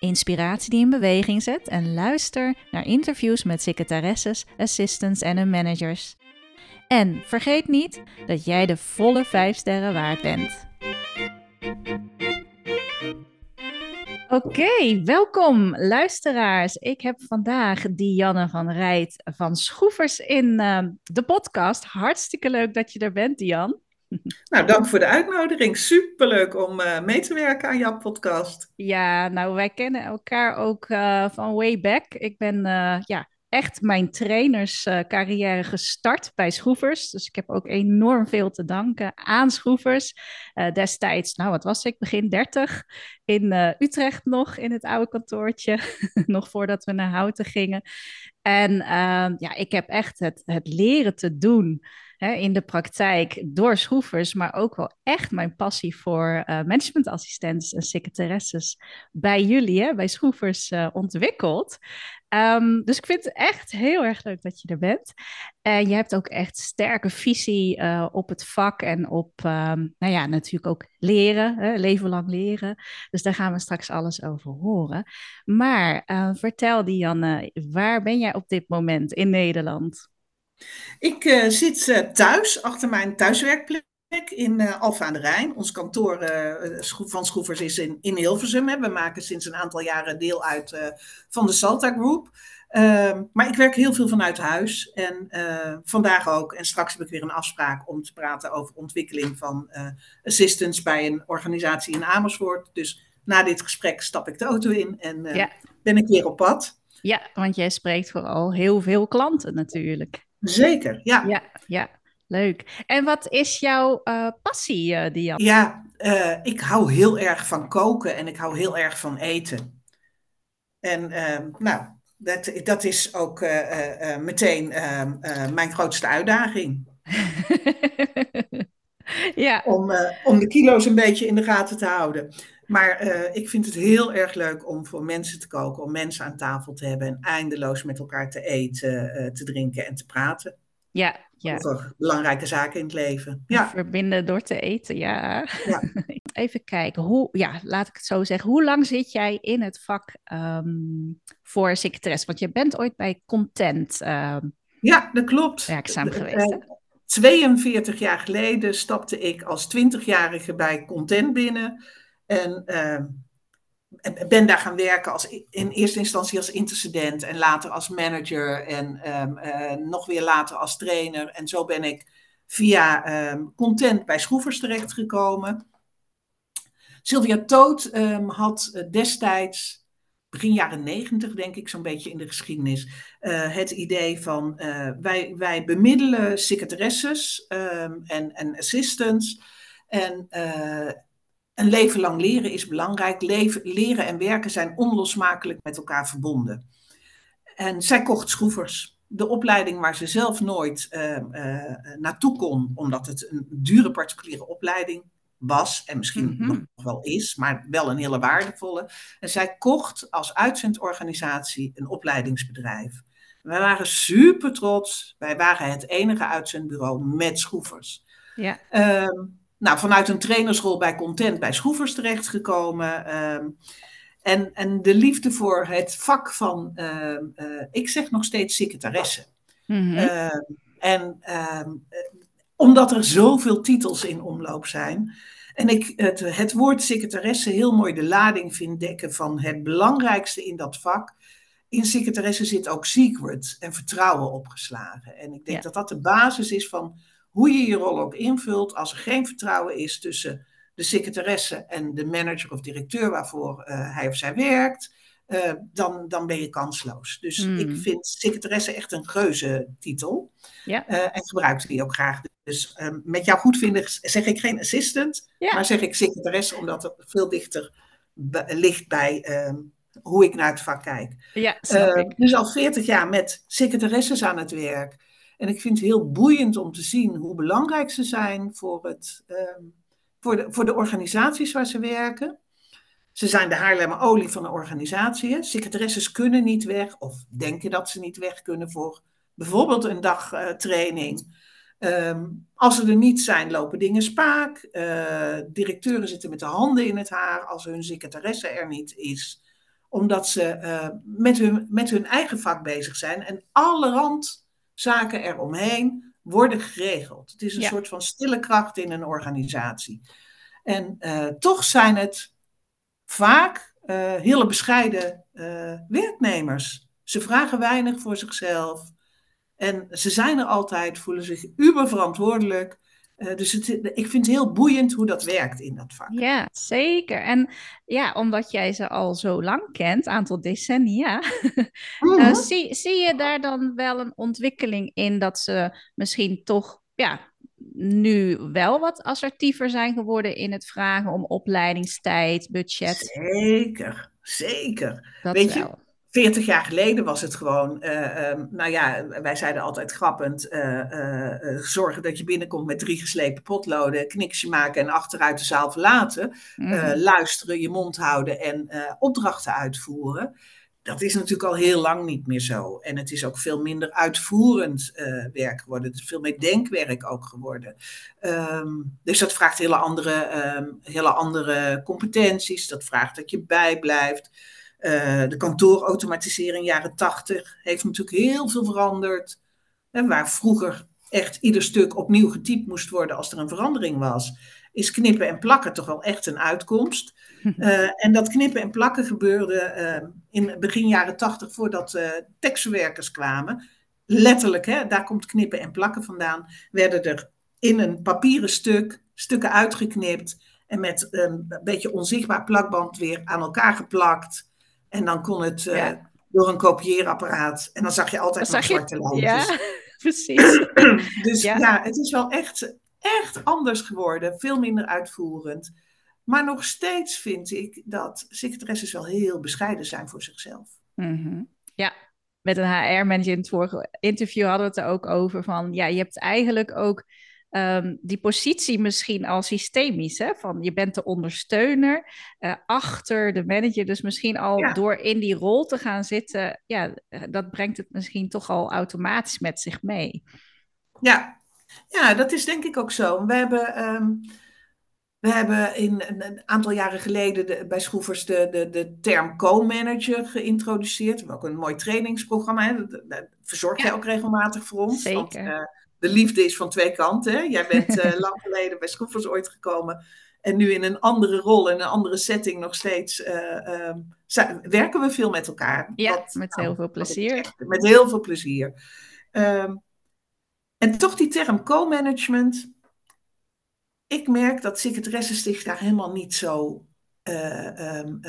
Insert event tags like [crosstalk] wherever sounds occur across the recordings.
inspiratie die in beweging zet en luister naar interviews met secretaresses, assistants en hun managers. En vergeet niet dat jij de volle 5 sterren waard bent. Oké, welkom luisteraars. Ik heb vandaag Dianne van Rijt van Schroevers in uh, de podcast. Hartstikke leuk dat je er bent, Dian. [laughs] Nou, dank voor de uitnodiging. Superleuk om uh, mee te werken aan jouw podcast. Ja, nou, wij kennen elkaar ook uh, van way back. Ik ben ja, echt mijn trainerscarrière gestart bij Schroevers. Dus ik heb ook enorm veel te danken aan Schroevers. Destijds, nou wat was ik, begin 30 in Utrecht nog in het oude kantoortje. [laughs] nog voordat we naar Houten gingen. En uh, ja, ik heb echt het, het leren te doen hè, in de praktijk door schroevers, maar ook wel echt mijn passie voor uh, managementassistenten en secretaresses bij jullie, hè, bij schroevers, uh, ontwikkeld. Um, dus ik vind het echt heel erg leuk dat je er bent. En je hebt ook echt sterke visie uh, op het vak en op, um, nou ja, natuurlijk ook leren, hè, leven lang leren. Dus daar gaan we straks alles over horen. Maar vertel Dianne, waar ben jij op dit moment in Nederland? Ik uh, zit thuis, achter mijn thuiswerkplek in uh, Alfa aan de Rijn. Ons kantoor van Schroevers is in, in Hilversum. Hè. We maken sinds een aantal jaren deel uit van de Salta Group. Ehm, maar ik werk heel veel vanuit huis. En vandaag ook. En straks heb ik weer een afspraak om te praten over ontwikkeling van assistants bij een organisatie in Amersfoort. Dus na dit gesprek stap ik de auto in en ja. ben ik weer op pad. Ja, want jij spreekt vooral heel veel klanten natuurlijk. Zeker, ja. Ja, ja. Leuk. En wat is jouw uh, passie, uh, Diane? Ja, uh, ik hou heel erg van koken en ik hou heel erg van eten. En ehm, nou, dat, dat is ook meteen ehm, mijn grootste uitdaging. [laughs] ja. om, om de kilo's een beetje in de gaten te houden. Maar ik vind het heel erg leuk om voor mensen te koken, om mensen aan tafel te hebben en eindeloos met elkaar te eten, te drinken en te praten. Ja, ja. Over belangrijke zaken in het leven. Ja. Verbinden door te eten, ja. ja. [laughs] Even kijken, hoe, ja, laat ik het zo zeggen. Hoe lang zit jij in het vak um, voor secretaresse? Want je bent ooit bij Content um, ja, dat klopt. werkzaam geweest. Uh, 42 jaar geleden stapte ik als 20-jarige bij Content binnen. En uh, ben daar gaan werken als, in eerste instantie als intercedent en later als manager en um, uh, nog weer later als trainer. En zo ben ik via um, content bij Schroevers terechtgekomen. Sylvia Toot had destijds, begin jaren negentig denk ik, zo'n beetje in de geschiedenis, uh, het idee van wij, wij bemiddelen secretaresses en, en assistants. En een leven lang leren is belangrijk. Leven, leren en werken zijn onlosmakelijk met elkaar verbonden. En zij kocht schroevers. De opleiding waar ze zelf nooit uh, uh, naartoe kon, omdat het een dure particuliere opleiding was en misschien mm -hmm. nog wel is, maar wel een hele waardevolle. En zij kocht als uitzendorganisatie een opleidingsbedrijf. Wij waren super trots. Wij waren het enige uitzendbureau met schroevers. Ja. Um, nou, vanuit een trainerschool bij Content bij Schroevers terechtgekomen. Um, en, en de liefde voor het vak van, uh, uh, ik zeg nog steeds secretaresse. Mm -hmm. uh, en omdat er zoveel titels in omloop zijn. En ik het, het woord secretaresse heel mooi de lading vind dekken van het belangrijkste in dat vak. In secretaresse zit ook secret en vertrouwen opgeslagen. En ik denk ja. dat dat de basis is van hoe je je rol ook invult, als er geen vertrouwen is tussen de secretaresse en de manager of directeur waarvoor uh, hij of zij werkt, uh, dan, dan ben je kansloos. Dus Hmm. ik vind secretaresse echt een geuze titel. Ja. Uh, en gebruik die ook graag. Dus um, met jouw goedvinden zeg ik geen assistant, Ja. maar zeg ik secretaresse, omdat het veel dichter ligt bij um, hoe ik naar het vak kijk. Ja, snap ik. dus al 40 jaar met secretaresses aan het werk. En ik vind het heel boeiend om te zien hoe belangrijk ze zijn voor, het, um, voor, de, voor de organisaties waar ze werken. Ze zijn de Haarlemmer olie van de organisatie. Secretaresses kunnen niet weg of denken dat ze niet weg kunnen voor bijvoorbeeld een dag uh, training. Um, als ze er niet zijn, lopen dingen spaak. Uh, directeuren zitten met de handen in het haar als hun secretaresse er niet is. Omdat ze uh, met, hun, met hun eigen vak bezig zijn. En alle randzaken eromheen worden geregeld. Het is een Ja. soort van stille kracht in een organisatie. En uh, toch zijn het vaak uh, hele bescheiden uh, werknemers. Ze vragen weinig voor zichzelf. En ze zijn er altijd, voelen zich uber verantwoordelijk. Uh, dus het, ik vind het heel boeiend hoe dat werkt in dat vak. Ja, zeker. En ja, omdat jij ze al zo lang kent, aantal decennia, [laughs] Mhm. uh, zie, zie je daar dan wel een ontwikkeling in dat ze misschien toch ja, nu wel wat assertiever zijn geworden in het vragen om opleidingstijd, budget? Zeker, zeker. Dat Weet je, wel. 40 jaar geleden was het gewoon, uh, um, nou ja, wij zeiden altijd grappend, uh, uh, zorgen dat je binnenkomt met drie geslepen potloden, kniksje maken en achteruit de zaal verlaten, Mhm. mm. luisteren, je mond houden en opdrachten uitvoeren. Dat is natuurlijk al heel lang niet meer zo. En het is ook veel minder uitvoerend werk geworden. Het is veel meer denkwerk ook geworden. Um, dus dat vraagt hele andere, um, hele andere competenties. Dat vraagt dat je bijblijft. Uh, de kantoorautomatisering jaren 80 heeft natuurlijk heel veel veranderd. En waar vroeger echt ieder stuk opnieuw getypt moest worden als er een verandering was, is knippen en plakken toch wel echt een uitkomst. Uh, [laughs] en dat knippen en plakken gebeurde uh, in begin jaren 80 voordat uh, tekstverwerkers kwamen. Letterlijk, hè, daar komt knippen en plakken vandaan. Werden er in een papieren stuk stukken uitgeknipt en met een beetje onzichtbaar plakband weer aan elkaar geplakt. En dan kon het uh, ja. door een kopieerapparaat. En dan zag je altijd nog zwarte je, lijntjes. Ja, [laughs] precies. [clears throat] dus ja. ja. het is wel echt, echt anders geworden. Veel minder uitvoerend. Maar nog steeds vind ik dat secretaresses wel heel bescheiden zijn voor zichzelf. Mm -hmm. Ja, met een HR-manager in het vorige interview hadden we het er ook over van... Ja, je hebt eigenlijk ook um, die positie misschien al systemisch. Hè? Van je bent de ondersteuner uh, achter de manager. Dus misschien al ja. door in die rol te gaan zitten, ja, dat brengt het misschien toch al automatisch met zich mee. Ja, ja dat is denk ik ook zo. We hebben. Um, we hebben in een aantal jaren geleden de, bij Schroevers de, de, de term co-manager geïntroduceerd. We hebben ook een mooi trainingsprogramma. Hè? Dat, dat verzorg jij ja. ook regelmatig voor ons. Zeker. Want, uh, de liefde is van twee kanten. Hè? Jij bent uh, [laughs] lang geleden bij Schroevers ooit gekomen. En nu in een andere rol, in een andere setting nog steeds uh, um, werken we veel met elkaar. Ja, Wat, met heel nou, veel plezier. Echt, met heel veel plezier. Um, en toch die term co-management. Ik merk dat secretaresses zich daar helemaal niet zo... Uh, um,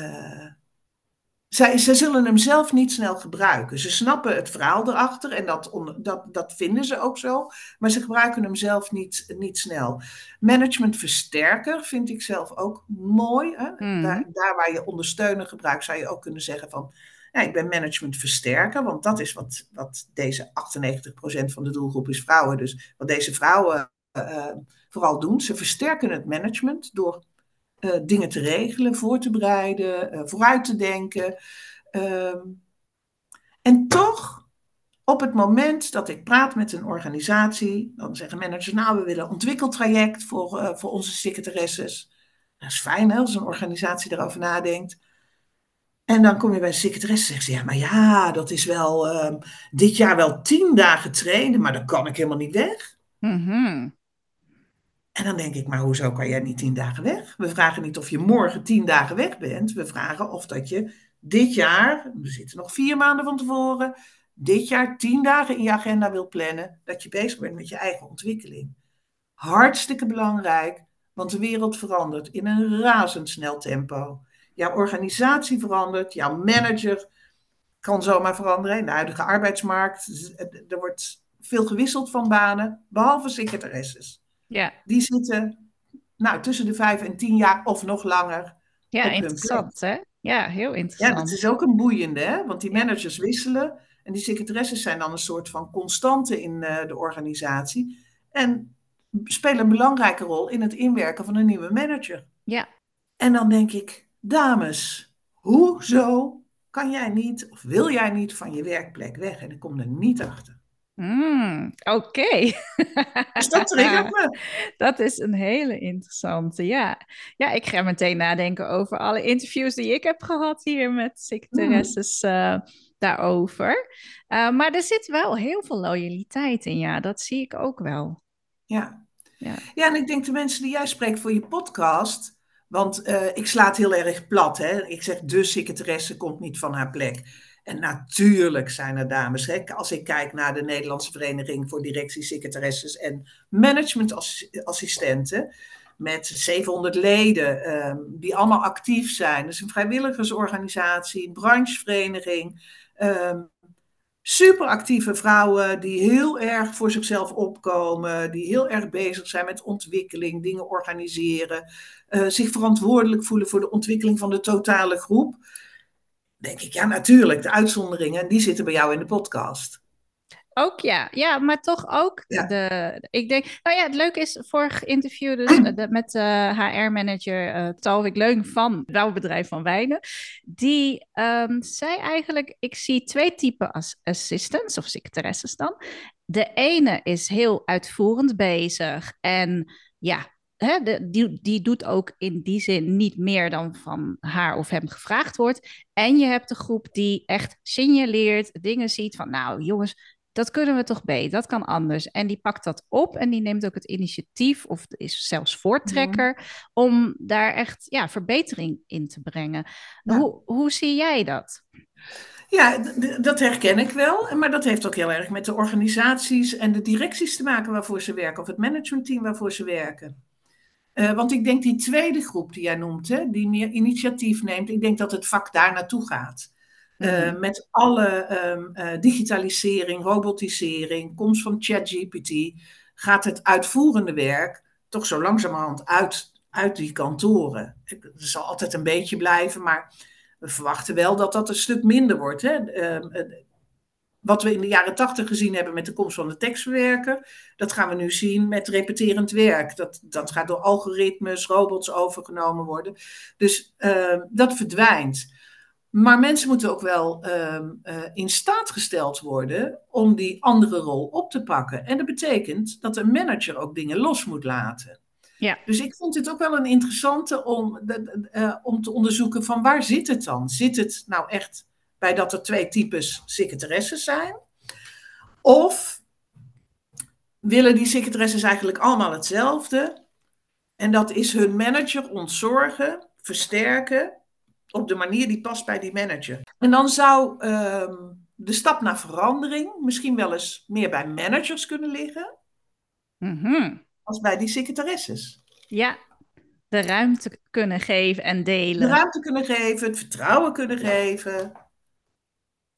zij, zij zullen hem zelf niet snel gebruiken. Ze snappen het verhaal erachter en dat, dat, dat vinden ze ook zo. Maar ze gebruiken hem zelf niet, niet snel. Management versterker vind ik zelf ook mooi. Hè? Mm. Daar, daar waar je ondersteuner gebruikt, zou je ook kunnen zeggen van... Ja, ik ben management versterker, want dat is wat, wat deze 98% van de doelgroep is vrouwen. Dus wat deze vrouwen uh, vooral doen, ze versterken het management door uh, dingen te regelen, voor te bereiden, uh, vooruit te denken. Uh, en toch, op het moment dat ik praat met een organisatie, dan zeggen managers, nou, we willen een ontwikkeltraject voor, uh, voor onze secretaresses. Dat is fijn als een organisatie erover nadenkt. En dan kom je bij een secretaresse en zegt ze, ja, maar ja, dat is wel ehm, dit jaar wel tien dagen trainen, maar dan kan ik helemaal niet weg. -hmm. En dan denk ik, maar hoezo kan jij niet tien dagen weg? We vragen niet of je morgen tien dagen weg bent. We vragen of dat je dit jaar, we zitten nog vier maanden van tevoren, dit jaar tien dagen in je agenda wil plannen, dat je bezig bent met je eigen ontwikkeling. hartstikke belangrijk, want de wereld verandert in een razendsnel tempo. Jouw organisatie verandert, jouw manager kan zomaar veranderen. In de huidige arbeidsmarkt, er wordt veel gewisseld van banen, behalve secretaresses. Ja. Die zitten nou, tussen de vijf en tien jaar of nog langer. Ja, interessant hè? Ja, heel interessant. Ja, dat is ook een boeiende, hè? want die managers wisselen. En die secretaresses zijn dan een soort van constante in uh, de organisatie. En spelen een belangrijke rol in het inwerken van een nieuwe manager. Ja. En dan denk ik, dames, hoezo kan jij niet of wil jij niet van je werkplek weg? En ik kom er niet achter. Mm, Oké. Okay. Dus dat [laughs] triggert me. Dat is een hele interessante, ja. Ja, ik ga meteen nadenken over alle interviews die ik heb gehad hier met secretaresses mm. uh, daarover. Uh, maar er zit wel heel veel loyaliteit in, ja. Dat zie ik ook wel. Ja. Ja, ja en ik denk de mensen die jij spreekt voor je podcast... Want uh, ik sla het heel erg plat. Hè? Ik zeg, de secretaresse komt niet van haar plek. En natuurlijk zijn er dames. Hè? Als ik kijk naar de Nederlandse Vereniging voor Directiesecretaresses en Managementassistenten. Met 700 leden um, die allemaal actief zijn. Dus een vrijwilligersorganisatie, een branchevereniging. Um, super actieve vrouwen die heel erg voor zichzelf opkomen, die heel erg bezig zijn met ontwikkeling, dingen organiseren, uh, zich verantwoordelijk voelen voor de ontwikkeling van de totale groep denk ik, ja natuurlijk, de uitzonderingen, die zitten bij jou in de podcast. Ook ja, ja, maar toch ook de. Ik denk, nou ja, het leuke is, vorig interview dus de, met de HR-manager uh, Talwik Leung van het bouwbedrijf van Wijnen. Die um, zei eigenlijk: Ik zie twee typen as assistants of secretaresses dan. De ene is heel uitvoerend bezig en ja, hè, de, die, die doet ook in die zin niet meer dan van haar of hem gevraagd wordt. En je hebt de groep die echt signaleert, dingen ziet van, nou jongens, dat kunnen we toch beter, dat kan anders. En die pakt dat op en die neemt ook het initiatief, of is zelfs voortrekker, om daar echt ja, verbetering in te brengen. Hoe, hoe zie jij dat? Ja, dat herken ik wel. Maar dat heeft ook heel erg met de organisaties en de directies te maken waarvoor ze werken, of het managementteam waarvoor ze werken. Uh, want ik denk die tweede groep die jij noemt, hè, die meer initiatief neemt, ik denk dat het vak daar naartoe gaat. Uh, met alle um, uh, digitalisering, robotisering, komst van ChatGPT, gaat het uitvoerende werk toch zo langzamerhand uit, uit die kantoren. Het zal altijd een beetje blijven, maar we verwachten wel dat dat een stuk minder wordt. Hè? Ehm, wat we in de jaren tachtig gezien hebben met de komst van de tekstverwerker, dat gaan we nu zien met repeterend werk. Dat, dat gaat door algoritmes, robots overgenomen worden. Dus uh, dat verdwijnt. Maar mensen moeten ook wel uh, uh, in staat gesteld worden om die andere rol op te pakken. En dat betekent dat een manager ook dingen los moet laten. Ja. Dus ik vond het ook wel een interessante om, uh, om te onderzoeken van waar zit het dan? Zit het nou echt bij dat er twee types secretaresses zijn? Of willen die secretaresses eigenlijk allemaal hetzelfde? En dat is hun manager ontzorgen, versterken op de manier die past bij die manager. En dan zou um, de stap naar verandering misschien wel eens meer bij managers kunnen liggen. Mm -hmm. Als bij die secretaresses. Ja, de ruimte kunnen geven en delen. De ruimte kunnen geven, het vertrouwen kunnen geven.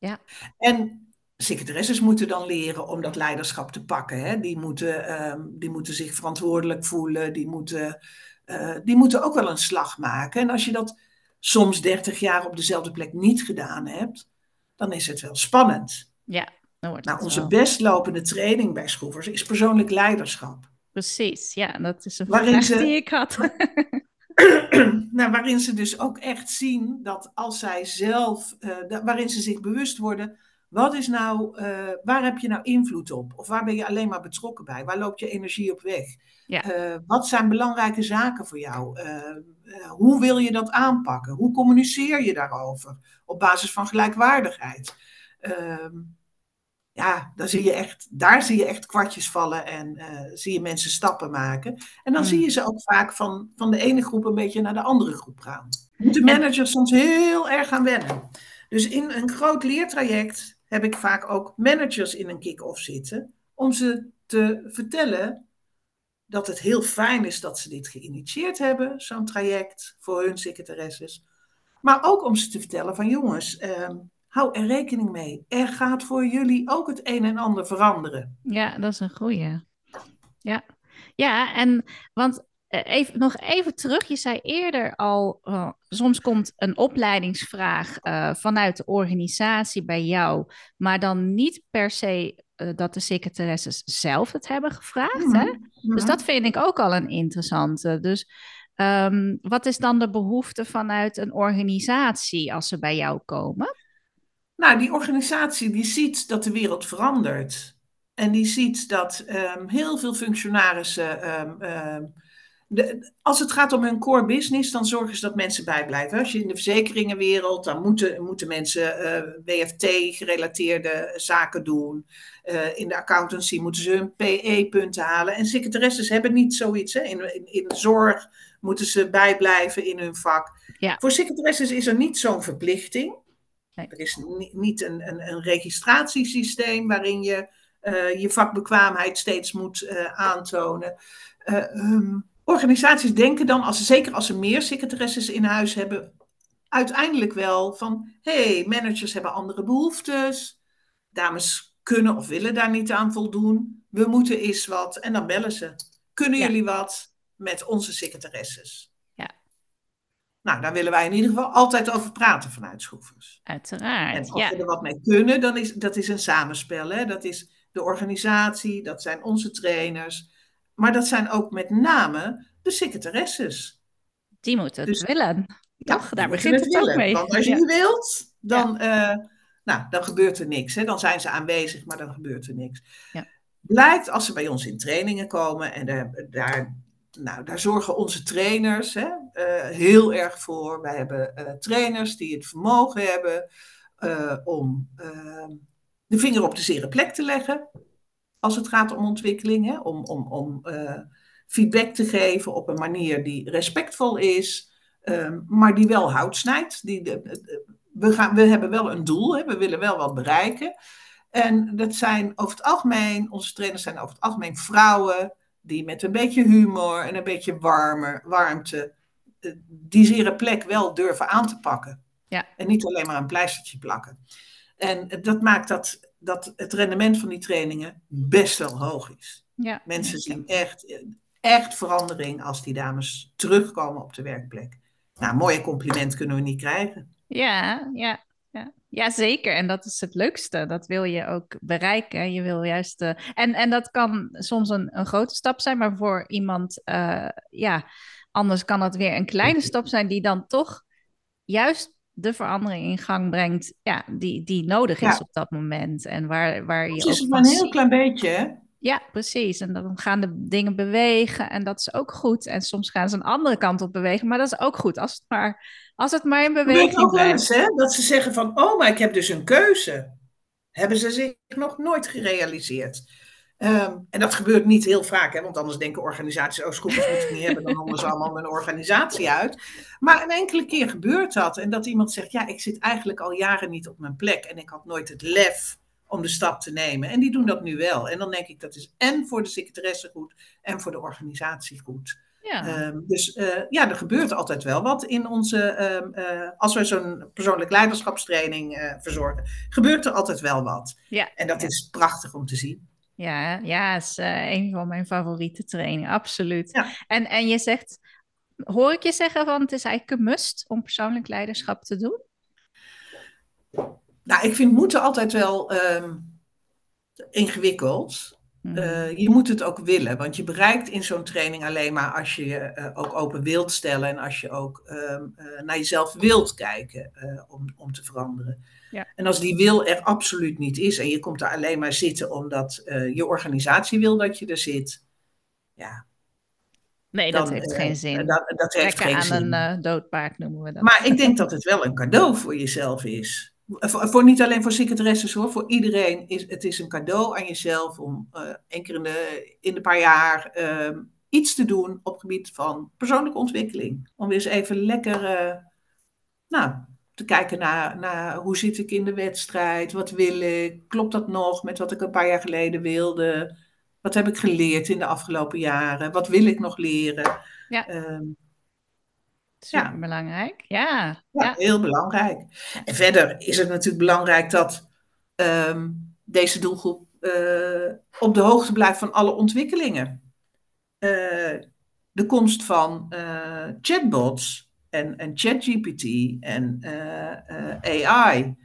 Ja. En secretaresses moeten dan leren om dat leiderschap te pakken. Hè? Die, moeten, um, die moeten zich verantwoordelijk voelen, die moeten, uh, die moeten ook wel een slag maken. En als je dat soms 30 jaar op dezelfde plek niet gedaan hebt, dan is het wel spannend. Ja, dan wordt nou, onze wel. best lopende training bij Schroevers is persoonlijk leiderschap. Precies, ja, dat is een vraag ze- die ik had. [laughs] [clears throat] nou, waarin ze dus ook echt zien dat als zij zelf, eh, waarin ze zich bewust worden, wat is nou, eh, waar heb je nou invloed op? Of waar ben je alleen maar betrokken bij? Waar loopt je energie op weg? Ja. Eh, wat zijn belangrijke zaken voor jou? Hoe wil je dat aanpakken? Hoe communiceer je daarover? Op basis van gelijkwaardigheid. Ehm, ja, daar zie, je echt, daar zie je echt kwartjes vallen en eh, zie je mensen stappen maken. En dan Mm. zie je ze ook vaak van, van de ene groep een beetje naar de andere groep gaan. Moeten managers soms heel erg gaan wennen. Dus in een groot leertraject heb ik vaak ook managers in een kick-off zitten. Om ze te vertellen dat het heel fijn is dat ze dit geïnitieerd hebben, zo'n traject voor hun secretaresses. Maar ook om ze te vertellen van jongens, ehm, hou er rekening mee. Er gaat voor jullie ook het een en ander veranderen. Ja, dat is een goeie. Ja, ja en want eh, even, nog even terug, je zei eerder al, uh, soms komt een opleidingsvraag uh, vanuit de organisatie bij jou, maar dan niet per se dat de secretaresses zelf het hebben gevraagd. Mm -hmm. hè? Dus dat vind ik ook al een interessante. Dus um, wat is dan de behoefte vanuit een organisatie als ze bij jou komen? Nou, die organisatie die ziet dat de wereld verandert. En die ziet dat um, heel veel functionarissen um, de, als het gaat om hun core business, dan zorgen ze dat mensen bijblijven. Als je in de verzekeringenwereld, dan moeten, moeten mensen uh, eh, WFT-gerelateerde zaken doen. Uh, in de accountancy moeten ze hun PE-punten halen. En secretaresses hebben niet zoiets. Hè. In, in, in de zorg moeten ze bijblijven in hun vak. Ja. Voor secretaresses is er niet zo'n verplichting. Nee. Er is niet, een, een, een registratiesysteem waarin je uh, je vakbekwaamheid steeds moet aantonen. Um, organisaties denken dan, als, zeker als ze meer secretaresses in huis hebben, uiteindelijk wel van: hé, hey, managers hebben andere behoeftes. Dames kunnen of willen daar niet aan voldoen. We moeten eens wat. En dan bellen ze. Kunnen Ja. jullie wat met onze secretaresses? Nou, daar willen wij in ieder geval altijd over praten vanuit Schroevers. Uiteraard. En als Ja. we er wat mee kunnen, dan is dat is een samenspel. Hè? Dat is de organisatie, dat zijn onze trainers. Maar dat zijn ook met name de secretaresses. Die moeten het Dus- willen. Ja, Toch? Daar begint het ook mee. Want als je Ja. wilt, dan, eh, nou, dan gebeurt er niks. Hè? Dan zijn ze aanwezig, maar dan gebeurt er niks. Ja. Blijkt als ze bij ons in trainingen komen en daar, daar, nou, daar zorgen onze trainers hè, eh, heel erg voor. Wij hebben eh, trainers die het vermogen hebben eh, om eh, de vinger op de zere plek te leggen. Als het gaat om ontwikkeling, om, om, feedback te geven op een manier die respectvol is. Ehm, maar die wel hout snijdt. Die, we, gaan, we hebben wel een doel, hè? we willen wel wat bereiken. En dat zijn over het algemeen, onze trainers zijn over het algemeen vrouwen die met een beetje humor en een beetje warmer, warmte eh, die zere plek wel durven aan te pakken. Ja. En niet alleen maar een pleistertje plakken. En dat maakt dat, dat het rendement van die trainingen best wel hoog is. Ja. Mensen zien echt, echt verandering als die dames terugkomen op de werkplek. Nou, mooie compliment kunnen we niet krijgen. Ja, ja, ja. ja, zeker. En dat is het leukste. Dat wil je ook bereiken. Je wil juist. eh, en, en dat kan soms een, een grote stap zijn, maar voor iemand, eh, ja, anders kan het weer een kleine stap zijn die dan toch juist de verandering in gang brengt, ja, die, die nodig is Ja. op dat moment. En waar, waar je Het ook is maar van een heel ziet- klein beetje, hè? Ja, precies. En dan gaan de dingen bewegen en dat is ook goed. En soms gaan ze een andere kant op bewegen, maar dat is ook goed. Als het maar, als het maar in beweging ook eens, hè? Dat ze zeggen van, oh, maar ik heb dus een keuze. Hebben ze zich nog nooit gerealiseerd. Ehm, en dat gebeurt niet heel vaak, hè? want anders denken organisaties, oh, schroepers moet ik niet hebben, dan ze allemaal mijn organisatie uit. Maar een enkele keer gebeurt dat. En dat iemand zegt, ja, ik zit eigenlijk al jaren niet op mijn plek en ik had nooit het lef om de stap te nemen. En die doen dat nu wel. En dan denk ik, dat is en voor de secretaresse goed en voor de organisatie goed. Ja, Ehm, dus eh, ja, er gebeurt altijd wel wat in onze, ehm, eh, als wij zo'n persoonlijk leiderschapstraining eh, verzorgen, gebeurt er altijd wel wat. ja, En dat ja. is prachtig om te zien. Ja, ja, is een van mijn favoriete trainingen, absoluut. Ja. En, en je zegt, hoor ik je zeggen van het is eigenlijk een must om persoonlijk leiderschap te doen? Nou, ik vind moeten altijd wel ehm, ingewikkeld. Mhm. Eh, je moet het ook willen, want je bereikt in zo'n training alleen maar als je je eh, ook open wilt stellen en als je ook ehm, eh, naar jezelf wilt kijken om, om te veranderen. Ja. En als die wil er absoluut niet is en je komt daar alleen maar zitten omdat je organisatie wil dat je er zit, ja, nee, dan, dat heeft geen zin. dat, dat heeft Trekken geen aan zin. een doodpaard noemen we dat. Maar ik denk dat het wel een cadeau voor jezelf is. Voor, voor niet alleen voor secretaresses hoor, voor iedereen is het is een cadeau aan jezelf om eh één keer in de, in de paar jaar ehm, iets te doen op het gebied van persoonlijke ontwikkeling. Om weer eens even lekker eh, nou, te kijken naar, naar hoe zit ik in de wedstrijd, wat wil ik, klopt dat nog met wat ik een paar jaar geleden wilde. Wat heb ik geleerd in de afgelopen jaren? Wat wil ik nog leren? Ja. Um, Super belangrijk. Ja. ja. heel belangrijk. En verder is het natuurlijk belangrijk dat ehm, deze doelgroep uh, op de hoogte blijft van alle ontwikkelingen. Uh, de komst van uh, chatbots en, en ChatGPT en AI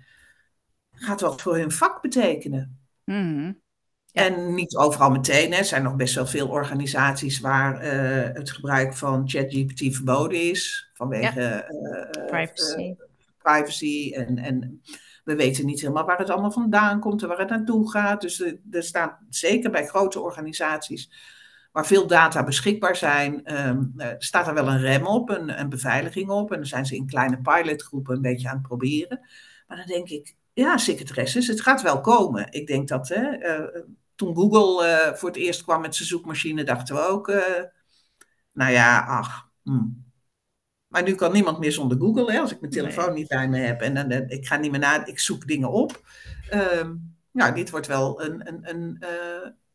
gaat wat voor hun vak betekenen. Mm En niet overal meteen. Hè. Er zijn nog best wel veel organisaties waar uh, het gebruik van ChatGPT verboden is. Vanwege ja. privacy. privacy en, en we weten niet helemaal waar het allemaal vandaan komt en waar het naartoe gaat. Dus er, staat zeker bij grote organisaties waar veel data beschikbaar zijn, um, staat er wel een rem op, een, een beveiliging op. En dan zijn ze in kleine pilotgroepen een beetje aan het proberen. Maar dan denk ik, ja, secretaresses, het gaat wel komen. Ik denk dat hè, uh, toen Google uh, voor het eerst kwam met zijn zoekmachine, dachten we ook, uh, nou ja, ach. Hmm. Maar nu kan niemand meer zonder Google, hè, als ik mijn telefoon niet bij me heb en dan, ik ga niet meer naar, ik zoek dingen op. Um, nou, dit wordt wel een, een, een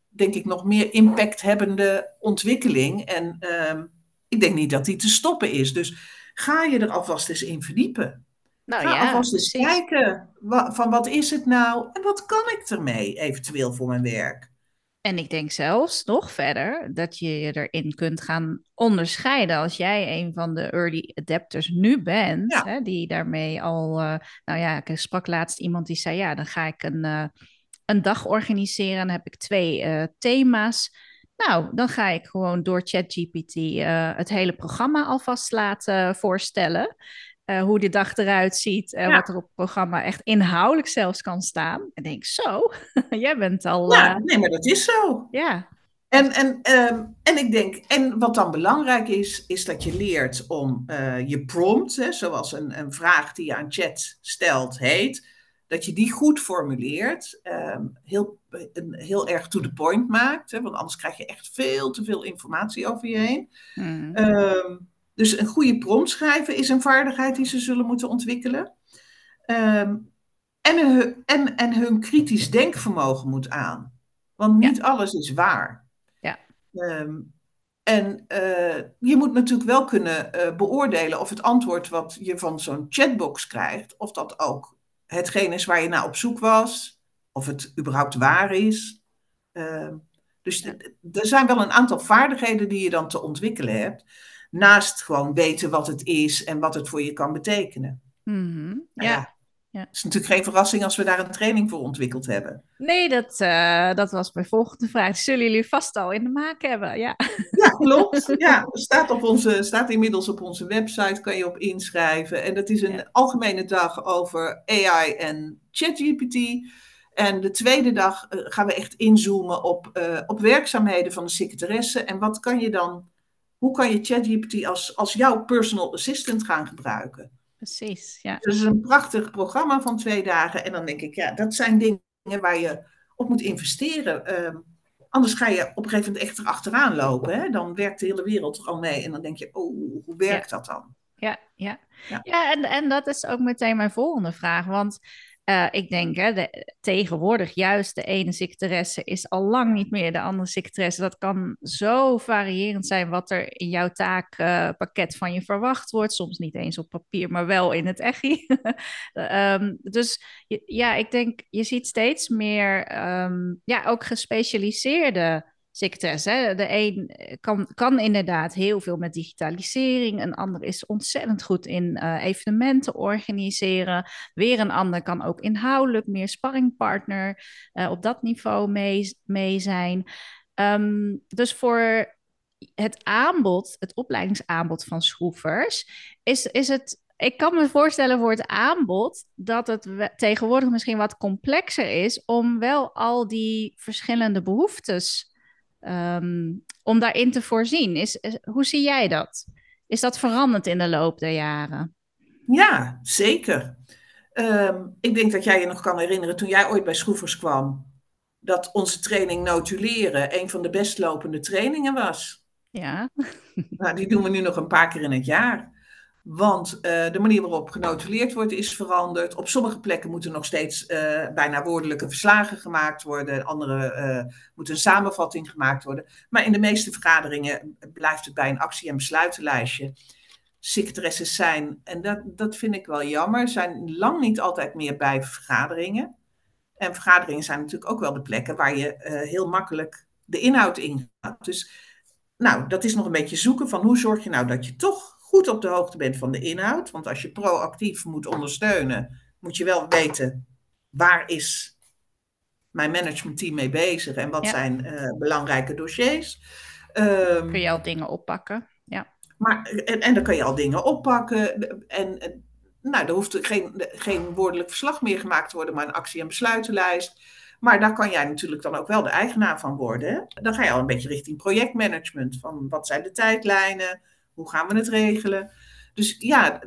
denk ik, nog meer impact hebbende ontwikkeling. En um, ik denk niet dat die te stoppen is. Dus ga je er alvast eens in verdiepen. Nou, ja, alvast eens kijken van wat is het nou en wat kan ik ermee eventueel voor mijn werk. En ik denk zelfs nog verder dat je je erin kunt gaan onderscheiden als jij een van de early adapters nu bent, hè, die daarmee al, uh, nou ja, ik sprak laatst iemand die zei, ja, dan ga ik een, uh, een dag organiseren en dan heb ik twee uh, thema's. Nou, dan ga ik gewoon door ChatGPT het hele programma alvast laten voorstellen. Uh, hoe de dag eruit ziet, uh, wat er op het programma echt inhoudelijk zelfs kan staan. En denk, zo, [laughs] jij bent al... Ja, uh... nee, maar dat is zo. Ja. En, en, um, en ik denk, en wat dan belangrijk is, is dat je leert om je prompt, hè, zoals een, een vraag die je aan chat stelt heet, dat je die goed formuleert, um, heel, een, heel erg to the point maakt, hè, want anders krijg je echt veel te veel informatie over je heen. Um, dus een goede prompt schrijven is een vaardigheid die ze zullen moeten ontwikkelen. Um, en, hun, en, en hun kritisch denkvermogen moet aan. Want niet alles is waar. Ja. Um, en uh, je moet natuurlijk wel kunnen uh, beoordelen of het antwoord wat je van zo'n chatbox krijgt, of dat ook hetgeen is waar je naar op zoek was, of het überhaupt waar is. Uh, dus ja. er zijn wel een aantal vaardigheden die je dan te ontwikkelen hebt. Naast gewoon weten wat het is en wat het voor je kan betekenen. Mm -hmm. ja. ja. Ja. Het is natuurlijk geen verrassing als we daar een training voor ontwikkeld hebben. Nee, dat, uh, dat was mijn volgende vraag. Zullen jullie vast al in de maak hebben? Ja, [laughs] ja klopt. Ja, staat, op onze, staat inmiddels op onze website, kan je op inschrijven. En dat is een ja. algemene dag over AI en ChatGPT. En de tweede dag uh, gaan we echt inzoomen op, uh, op werkzaamheden van de secretaresse. En wat kan je dan hoe kan je ChatGPT als, als jouw personal assistant gaan gebruiken? Precies, ja. Dus het is een prachtig programma van twee dagen. En dan denk ik, ja, dat zijn dingen waar je op moet investeren. Um, anders ga je op een gegeven moment echt erachteraan lopen. Hè? Dan werkt de hele wereld er al mee. En dan denk je, oh, hoe werkt dat dan? Ja, ja. ja. ja en, en dat is ook meteen mijn volgende vraag. Want uh, ik denk, hè, de, tegenwoordig juist de ene secretaresse is al lang niet meer de andere secretaresse. Dat kan zo variërend zijn wat er in jouw taakpakket van je verwacht wordt. Soms niet eens op papier, maar wel in het echi. um, [laughs] dus ja, ik denk, je ziet steeds meer um, ja, ook gespecialiseerde secretaresse. Hè? De een kan, kan inderdaad heel veel met digitalisering. Een ander is ontzettend goed in uh, evenementen organiseren. Weer een ander kan ook inhoudelijk meer sparringpartner uh, op dat niveau mee, mee zijn. Um, dus voor het aanbod, het opleidingsaanbod van schroefers, is, is het ik kan me voorstellen voor het aanbod dat het tegenwoordig misschien wat complexer is om wel al die verschillende behoeftes um, om daarin te voorzien. Is, hoe zie jij dat? Is dat veranderd in de loop der jaren? Ja, zeker. Um, ik denk dat jij je nog kan herinneren toen jij ooit bij Schroevers kwam, dat onze training notuleren een van de best lopende trainingen was. Ja. Nou, die doen we nu nog een paar keer in het jaar. Want uh, de manier waarop genotuleerd wordt is veranderd. Op sommige plekken moeten nog steeds uh, bijna woordelijke verslagen gemaakt worden. Andere uh, moet een samenvatting gemaakt worden. Maar in de meeste vergaderingen blijft het bij een actie- en besluitenlijstje. Secretaresses zijn, en dat, dat vind ik wel jammer, zijn lang niet altijd meer bij vergaderingen. En vergaderingen zijn natuurlijk ook wel de plekken waar je heel makkelijk de inhoud ingaat. Dus nou, dat is nog een beetje zoeken van hoe zorg je nou dat je toch goed op de hoogte bent van de inhoud. Want als je proactief moet ondersteunen, moet je wel weten waar is mijn managementteam mee bezig en wat zijn uh, belangrijke dossiers. Um, kun je al dingen oppakken? Ja. Maar, en, en dan kan je al dingen oppakken. En, en nou, er hoeft geen, geen woordelijk verslag meer gemaakt te worden, maar een actie- en besluitenlijst. Maar daar kan jij natuurlijk dan ook wel de eigenaar van worden. Hè? Dan ga je al een beetje richting projectmanagement. Van wat zijn de tijdlijnen? Hoe gaan we het regelen? Dus ja,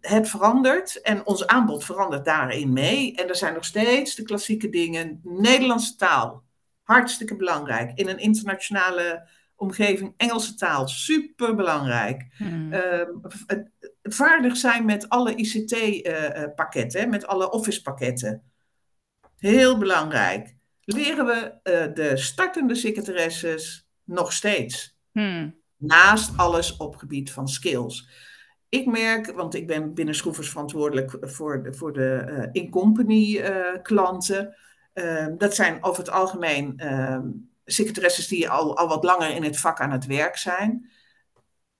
het verandert en ons aanbod verandert daarin mee. En er zijn nog steeds de klassieke dingen. Nederlandse taal, hartstikke belangrijk. In een internationale omgeving, Engelse taal, super belangrijk. Hmm. Uh, vaardig zijn met alle ICT-pakketten, uh, met alle Office-pakketten. Heel belangrijk. Leren we uh, de startende secretaresses nog steeds. Hmm. Naast alles op gebied van skills. Ik merk, want ik ben binnen Schroevers verantwoordelijk voor de, voor de uh, in-company uh, klanten. dat zijn over het algemeen secretaresses die al, al wat langer in het vak aan het werk zijn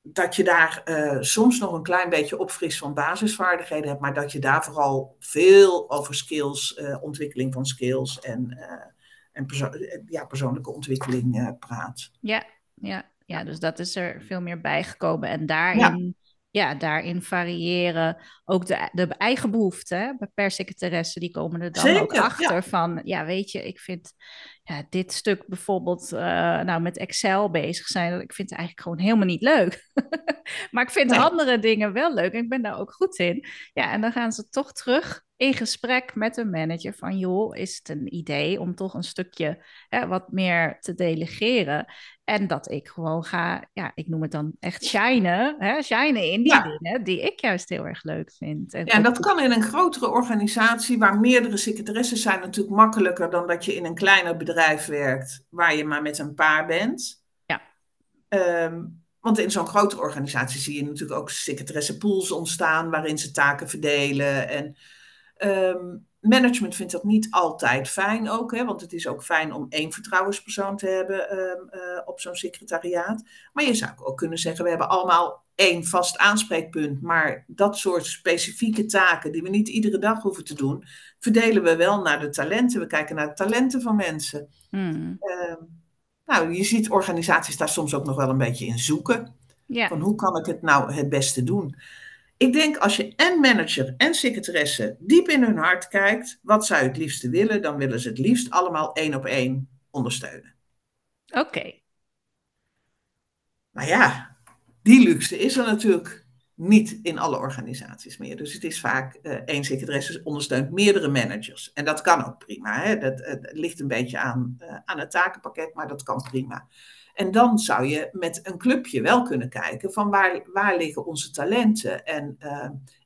dat je daar uh, soms nog een klein beetje opfris van basisvaardigheden hebt, maar dat je daar vooral veel over skills, ontwikkeling van skills en, en ja, persoonlijke ontwikkeling praat. Ja, ja, ja, dus dat is er veel meer bijgekomen. En daarin, ja. ja daarin variëren ook de, de eigen behoeften per secretaresse, die komen er dan Zeker, ook achter ja. van, ja, weet je, ik vind ja, dit stuk bijvoorbeeld uh, nou, met Excel bezig zijn, ik vind het eigenlijk gewoon helemaal niet leuk. [laughs] maar ik vind nee. andere dingen wel leuk en ik ben daar ook goed in. Ja, en dan gaan ze toch terug in gesprek met een manager van, joh, is het een idee om toch een stukje hè, wat meer te delegeren? En dat ik gewoon ga, ja, ik noem het dan echt shinen, hè, shinen in die ja. dingen die ik juist heel erg leuk vind. En ja, en dat kan in een grotere organisatie waar meerdere secretaresses zijn natuurlijk makkelijker dan dat je in een kleiner bedrijf werkt waar je maar met een paar bent. Ja. Um, want in zo'n grotere organisatie zie je natuurlijk ook secretaressenpools ontstaan waarin ze taken verdelen. En um, management vindt dat niet altijd fijn ook, hè, want het is ook fijn om één vertrouwenspersoon te hebben um, uh, op zo'n secretariaat. Maar je zou ook kunnen zeggen, we hebben allemaal één vast aanspreekpunt, maar dat soort specifieke taken die we niet iedere dag hoeven te doen, verdelen we wel naar de talenten. We kijken naar de talenten van mensen. Hmm. Uh, nou, je ziet organisaties daar soms ook nog wel een beetje in zoeken. Van hoe kan ik het nou het beste doen? Ik denk als je en manager en secretaresse diep in hun hart kijkt, wat zou je het liefste willen, dan willen ze het liefst allemaal één op één ondersteunen. Oké. Okay. Maar ja, die luxe is er natuurlijk niet in alle organisaties meer. Dus het is vaak uh, één secretaresse ondersteunt meerdere managers. En dat kan ook prima. Hè? Dat, het ligt een beetje aan, uh, aan het takenpakket, maar dat kan prima. En dan zou je met een clubje wel kunnen kijken van waar, waar liggen onze talenten. En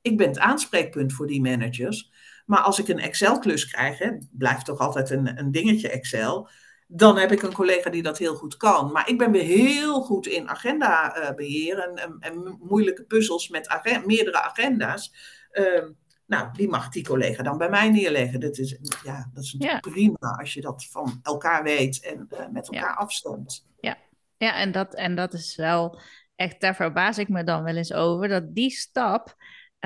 ik ben het aanspreekpunt voor die managers. Maar als ik een Excel-klus krijg, blijft toch altijd een, een dingetje Excel. Dan heb ik een collega die dat heel goed kan. Maar ik ben weer heel goed in agendabeheer en, en, en, moeilijke puzzels met agenda, meerdere agenda's. Uh, nou, die mag die collega dan bij mij neerleggen. Dat is, ja, dat is ja. prima als je dat van elkaar weet en uh, met elkaar ja. afstemt. Ja, ja en, dat, en dat is wel echt, daar verbaas ik me dan wel eens over, dat die stap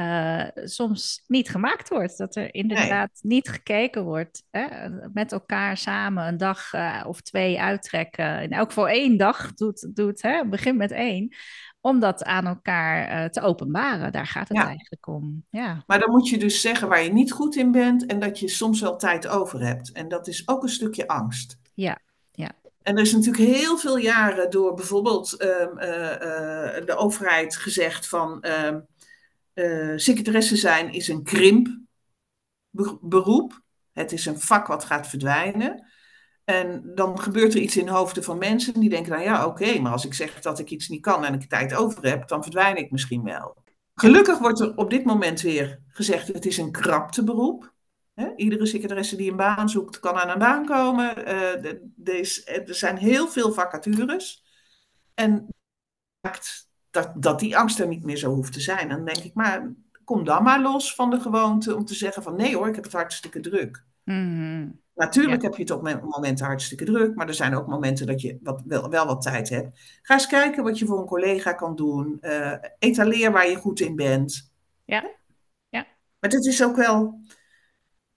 uh, soms niet gemaakt wordt. Dat er inderdaad nee. niet gekeken wordt. Hè? Met elkaar samen een dag uh, of twee uittrekken. In elk geval één dag doet, doet hè? begin met één om dat aan elkaar uh, te openbaren. Daar gaat het ja. eigenlijk om. Ja. Maar dan moet je dus zeggen waar je niet goed in bent en dat je soms wel tijd over hebt. En dat is ook een stukje angst. Ja, ja. En er is natuurlijk heel veel jaren door bijvoorbeeld um, uh, de overheid gezegd van um, secretaresse zijn is een krimp beroep. Het is een vak wat gaat verdwijnen. En dan gebeurt er iets in de hoofden van mensen die denken, nou ja, oké, maar als ik zeg dat ik iets niet kan en ik tijd over heb, dan verdwijn ik misschien wel. Gelukkig wordt er op dit moment weer gezegd: het is een krapteberoep. Hè? Iedere secretaresse die een baan zoekt, kan aan een baan komen. Uh, er zijn heel veel vacatures. En maakt dat, dat die angst er niet meer zo hoeft te zijn. Dan denk ik, maar kom dan maar los van de gewoonte om te zeggen van nee hoor, ik heb het hartstikke druk. Mm Natuurlijk heb je het op momenten hartstikke druk, maar er zijn ook momenten dat je wat, wel, wel wat tijd hebt. Ga eens kijken wat je voor een collega kan doen. Uh, etaleer waar je goed in bent. Ja. ja. Maar dit is ook wel,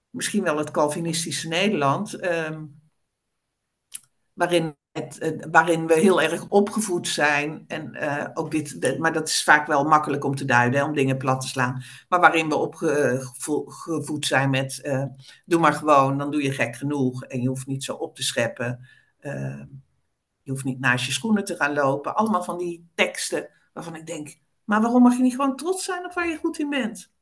misschien wel het Calvinistische Nederland, ehm, waarin waarin we heel erg opgevoed zijn. En uh, ook dit, maar dat is vaak wel makkelijk om te duiden, om dingen plat te slaan. Maar waarin we opgevoed zijn met uh, doe maar gewoon, dan doe je gek genoeg. En je hoeft niet zo op te scheppen. Uh, je hoeft niet naast je schoenen te gaan lopen. Allemaal van die teksten waarvan ik denk, maar waarom mag je niet gewoon trots zijn op waar je goed in bent?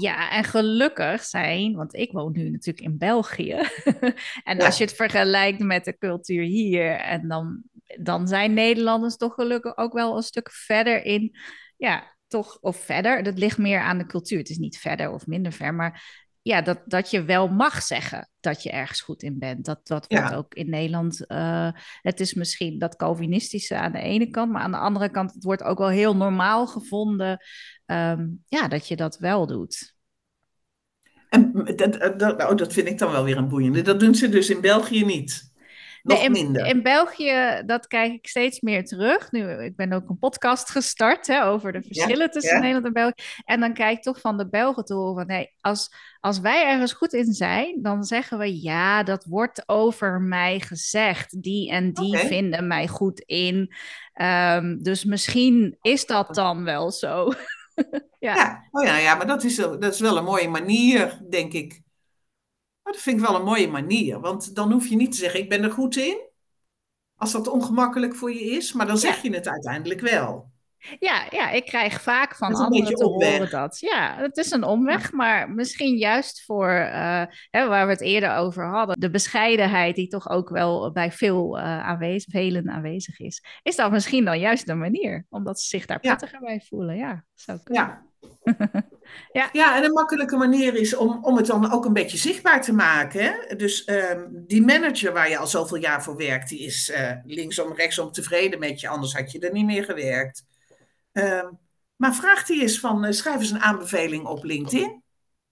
Ja, en gelukkig zijn, want ik woon nu natuurlijk in België. [laughs] en als je het vergelijkt met de cultuur hier, en dan, dan zijn Nederlanders toch gelukkig ook wel een stuk verder in, ja, toch, of verder. Dat ligt meer aan de cultuur. Het is niet verder of minder ver, maar ja, dat, dat je wel mag zeggen dat je ergens goed in bent. Dat, dat wordt ook in Nederland. Uh, het is misschien dat Calvinistische aan de ene kant, maar aan de andere kant, het wordt ook wel heel normaal gevonden um, ja, dat je dat wel doet. En dat, dat, oh, dat vind ik dan wel weer een boeiende. Dat doen ze dus in België niet. Nog nee, in, minder. in België, dat kijk ik steeds meer terug. Nu, ik ben ook een podcast gestart hè, over de verschillen tussen Nederland en België. En dan kijk ik toch van de Belgen te horen van... Nee, als, als wij ergens goed in zijn, dan zeggen we... Ja, dat wordt over mij gezegd. Die en die vinden mij goed in. Um, dus misschien is dat dan wel zo. [laughs] ja. ja. Oh ja, ja, maar dat is, dat is wel een mooie manier, denk ik. Maar dat vind ik wel een mooie manier, want dan hoef je niet te zeggen: ik ben er goed in. Als dat ongemakkelijk voor je is, maar dan zeg je het uiteindelijk wel. Ja, ja, ik krijg vaak van anderen te horen dat. Ja, het is een omweg, maar misschien juist voor uh, hè, waar we het eerder over hadden, de bescheidenheid die toch ook wel bij veel uh, aanwezig, velen aanwezig is, is dat misschien dan juist de manier, omdat ze zich daar prettiger bij voelen. Ja, zou kunnen. Ja. [laughs] ja. ja, en een makkelijke manier is om, om het dan ook een beetje zichtbaar te maken. Hè? Dus um, die manager waar je al zoveel jaar voor werkt, die is uh, linksom, rechtsom tevreden met je, anders had je er niet meer gewerkt. Uh, maar vraag die eens van, uh, schrijf eens een aanbeveling op LinkedIn.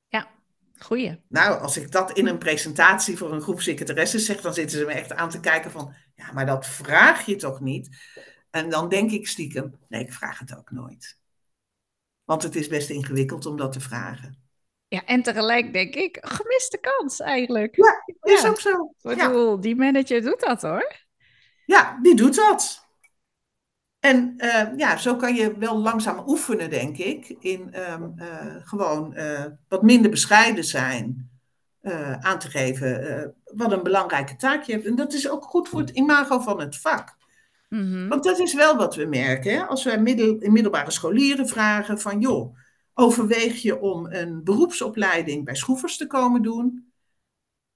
Ja, goeie. Nou, als ik dat in een presentatie voor een groep secretaressen zeg, dan zitten ze me echt aan te kijken van, ja, maar dat vraag je toch niet? En dan denk ik stiekem, nee, ik vraag het ook nooit. Want het is best ingewikkeld om dat te vragen. Ja, en tegelijk denk ik, gemiste kans eigenlijk. Ja, is ook zo. Ik bedoel, die manager doet dat hoor. Ja, die doet dat. En uh, ja, zo kan je wel langzaam oefenen, denk ik, in um, uh, gewoon uh, wat minder bescheiden zijn. aan te geven wat een belangrijke taak je hebt. En dat is ook goed voor het imago van het vak. Mm -hmm. Want dat is wel wat we merken. Hè? Als wij middel, middelbare scholieren vragen van... joh, overweeg je om een beroepsopleiding bij schroevers te komen doen?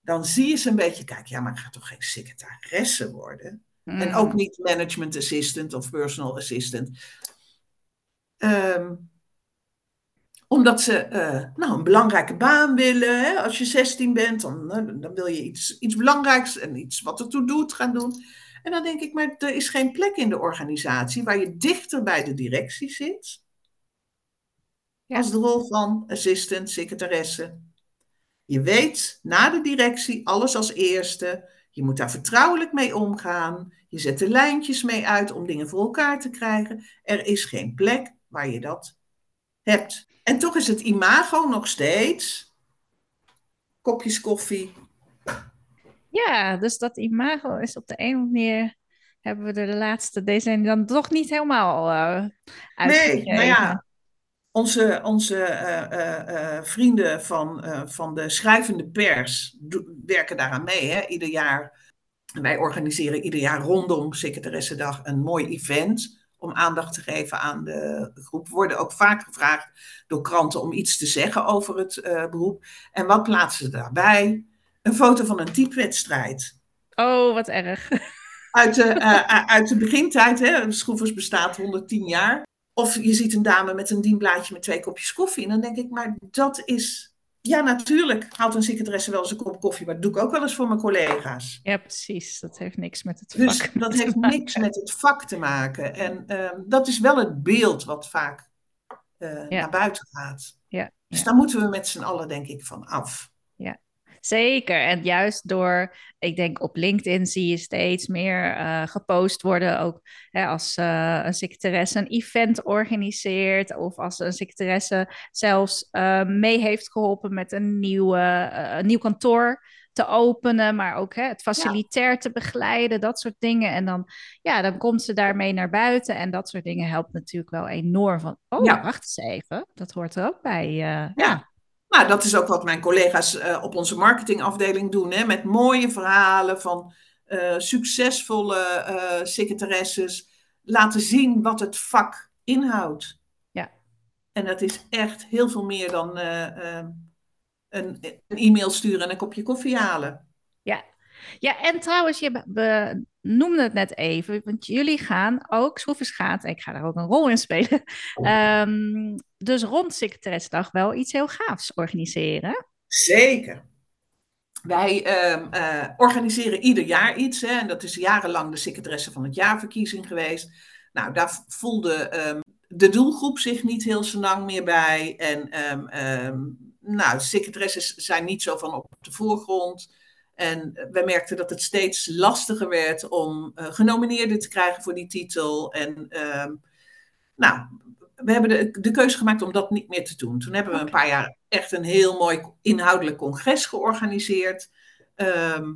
Dan zie je ze een beetje, kijk, ja, maar ik ga toch geen secretaresse worden? En ook niet management assistant of personal assistant. Um, omdat ze uh, nou, een belangrijke baan willen. Hè? Als je 16 bent, dan, dan wil je iets, iets belangrijks en iets wat ertoe doet gaan doen. En dan denk ik, maar er is geen plek in de organisatie waar je dichter bij de directie zit. Ja. Als de rol van assistant, secretaresse. Je weet na de directie alles als eerste. Je moet daar vertrouwelijk mee omgaan. Je zet de lijntjes mee uit om dingen voor elkaar te krijgen. Er is geen plek waar je dat hebt. En toch is het imago nog steeds kopjes koffie. Ja, dus dat imago is op de een of andere manier hebben we er de laatste decennia dan toch niet helemaal uh, Nee, maar ja, onze, onze uh, uh, vrienden van, van de schrijvende pers werken daaraan mee. Hè? Ieder jaar wij organiseren ieder jaar rondom Secretaressendag een mooi event om aandacht te geven aan de groep. We worden ook vaak gevraagd door kranten om iets te zeggen over het beroep. En wat plaatsen ze daarbij? Een foto van een typewedstrijd. Oh, wat erg. Uit de, uh, [laughs] uit de begintijd, hè? Schroevers bestaat 110 jaar. of je ziet een dame met een dienblaadje met twee kopjes koffie. En dan denk ik, maar dat is. Ja, natuurlijk haalt een secretaresse wel eens een kop koffie, maar dat doe ik ook wel eens voor mijn collega's. Ja, precies. Dat heeft niks met het Dus vak dat te heeft maken. niks met het vak te maken. En ehm, dat is wel het beeld wat vaak eh, Ja. naar buiten gaat. Ja, Dus ja. daar moeten we met z'n allen, denk ik, van af. Zeker. En juist door, ik denk op LinkedIn zie je steeds meer eh, gepost worden. Ook hè, als eh, een secretaresse een event organiseert. Of als een secretaresse zelfs eh, mee heeft geholpen met een, nieuwe, een nieuw kantoor te openen. Maar ook hè, het facilitair te begeleiden. Dat soort dingen. En dan, ja, dan komt ze daarmee naar buiten. En dat soort dingen helpt natuurlijk wel enorm. Van, oh, Ja. wacht eens even. Dat hoort er ook bij. ja. Ja. Nou, dat is ook wat mijn collega's eh, op onze marketingafdeling doen. Hè, met mooie verhalen van eh, succesvolle eh secretaresses. Laten zien wat het vak inhoudt. Ja. En dat is echt heel veel meer dan een, een e-mail sturen en een kopje koffie halen. Ja. ja, en trouwens, je noemde het net even, want jullie gaan ook, Schroefers gaat, ik ga daar ook een rol in spelen, ehm, dus rond Secretaresdag wel iets heel gaafs organiseren. Zeker. Wij ehm, eh, organiseren ieder jaar iets. Hè, en dat is jarenlang de secretaresse van het jaarverkiezing geweest. Nou, daar voelde ehm, de doelgroep zich niet heel zo lang meer bij. En ehm, ehm, nou, secretaresses zijn niet zo van op de voorgrond. En we merkten dat het steeds lastiger werd om eh, genomineerden te krijgen voor die titel. En ehm, nou, we hebben de, de keuze gemaakt om dat niet meer te doen. Toen hebben we een paar jaar echt een heel mooi inhoudelijk congres georganiseerd. Ehm,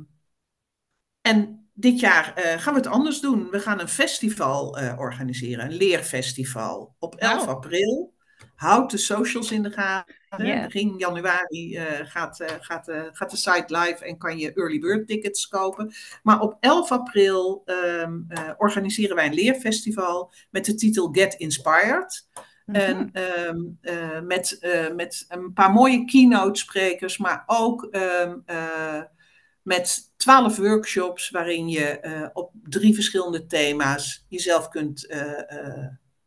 en dit jaar eh, gaan we het anders doen. We gaan een festival eh, organiseren, een leerfestival. Op 11 Wauw. april. Houd de socials in de gaten. Ja. Begin januari eh, gaat, eh, gaat, eh, gaat de site live en kan je early bird tickets kopen. Maar op 11 april ehm, eh, organiseren wij een leerfestival met de titel Get Inspired. Mhm. En ehm, eh, met, met een paar mooie keynote sprekers, maar ook ehm, eh, met twaalf workshops waarin je op drie verschillende thema's jezelf kunt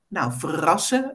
nou, verrassen.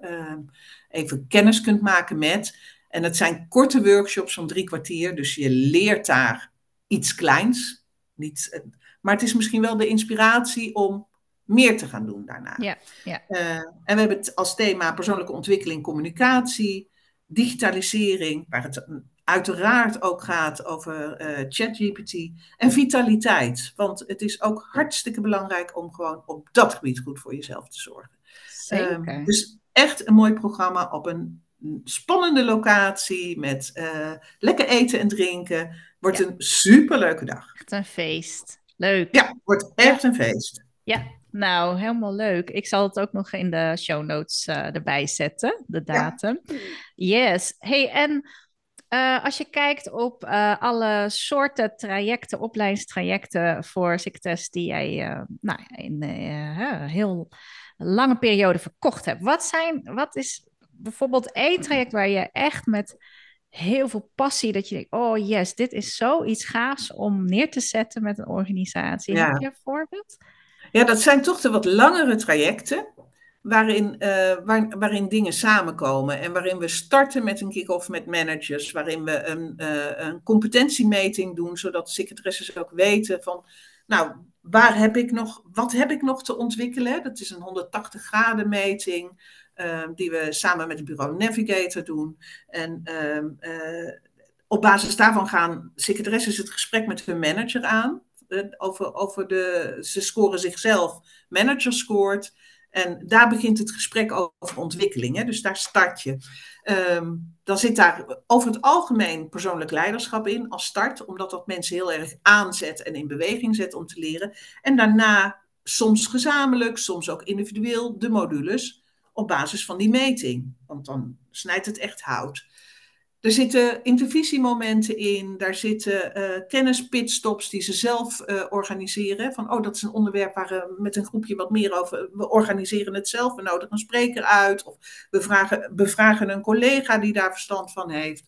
Even kennis kunt maken met. En het zijn korte workshops van drie kwartier, dus je leert daar iets kleins. Niet, maar het is misschien wel de inspiratie om meer te gaan doen daarna. Ja, ja. Eh, en we hebben het als thema persoonlijke ontwikkeling, communicatie, digitalisering, waar het uiteraard ook gaat over eh, ChatGPT en vitaliteit. Want het is ook hartstikke belangrijk om gewoon op dat gebied goed voor jezelf te zorgen. Zeker. Ehm, dus echt een mooi programma op een spannende locatie met eh, lekker eten en drinken. Wordt Ja. een superleuke dag. Echt een feest. Leuk. Ja, wordt echt een feest. Nou, helemaal leuk. Ik zal het ook nog in de show notes eh, erbij zetten, de datum. Yes. Hey, en eh, als je kijkt op alle soorten trajecten, opleidingstrajecten voor secretaris die jij nou, in eh, een lange periode verkocht hebt. Wat, zijn, wat is bijvoorbeeld één traject waar je echt met heel veel passie, dat je denkt, oh yes, dit is zoiets gaafs om neer te zetten met een organisatie. Ja. Heb je een voorbeeld? Ja, dat zijn toch de wat langere trajecten. Waarin, eh, waar- waarin dingen samenkomen. En waarin we starten met een kick-off met managers. Waarin we een, eh, een competentiemeting doen. Zodat secretaresses ook weten van. Nou, waar heb ik nog, wat heb ik nog te ontwikkelen? Dat is een 180 graden meting. eh, die we samen met het bureau Navigator doen. En ehm, eh, op basis daarvan gaan secretaresses het gesprek met hun manager aan. Eh, over, over de, ze scoren zichzelf, manager scoort. En daar begint het gesprek over ontwikkeling. Hè? Dus daar start je. Ehm, dan zit daar over het algemeen persoonlijk leiderschap in als start, omdat dat mensen heel erg aanzet en in beweging zet om te leren. En daarna soms gezamenlijk, soms ook individueel de modules op basis van die meting. Want dan snijdt het echt hout. Er zitten intervisiemomenten in, daar zitten uh, kennispitstops die ze zelf uh, organiseren. Van, oh, dat is een onderwerp waar we met een groepje wat meer over... We organiseren het zelf, we nodigen een spreker uit. Of we vragen, bevragen een collega die daar verstand van heeft.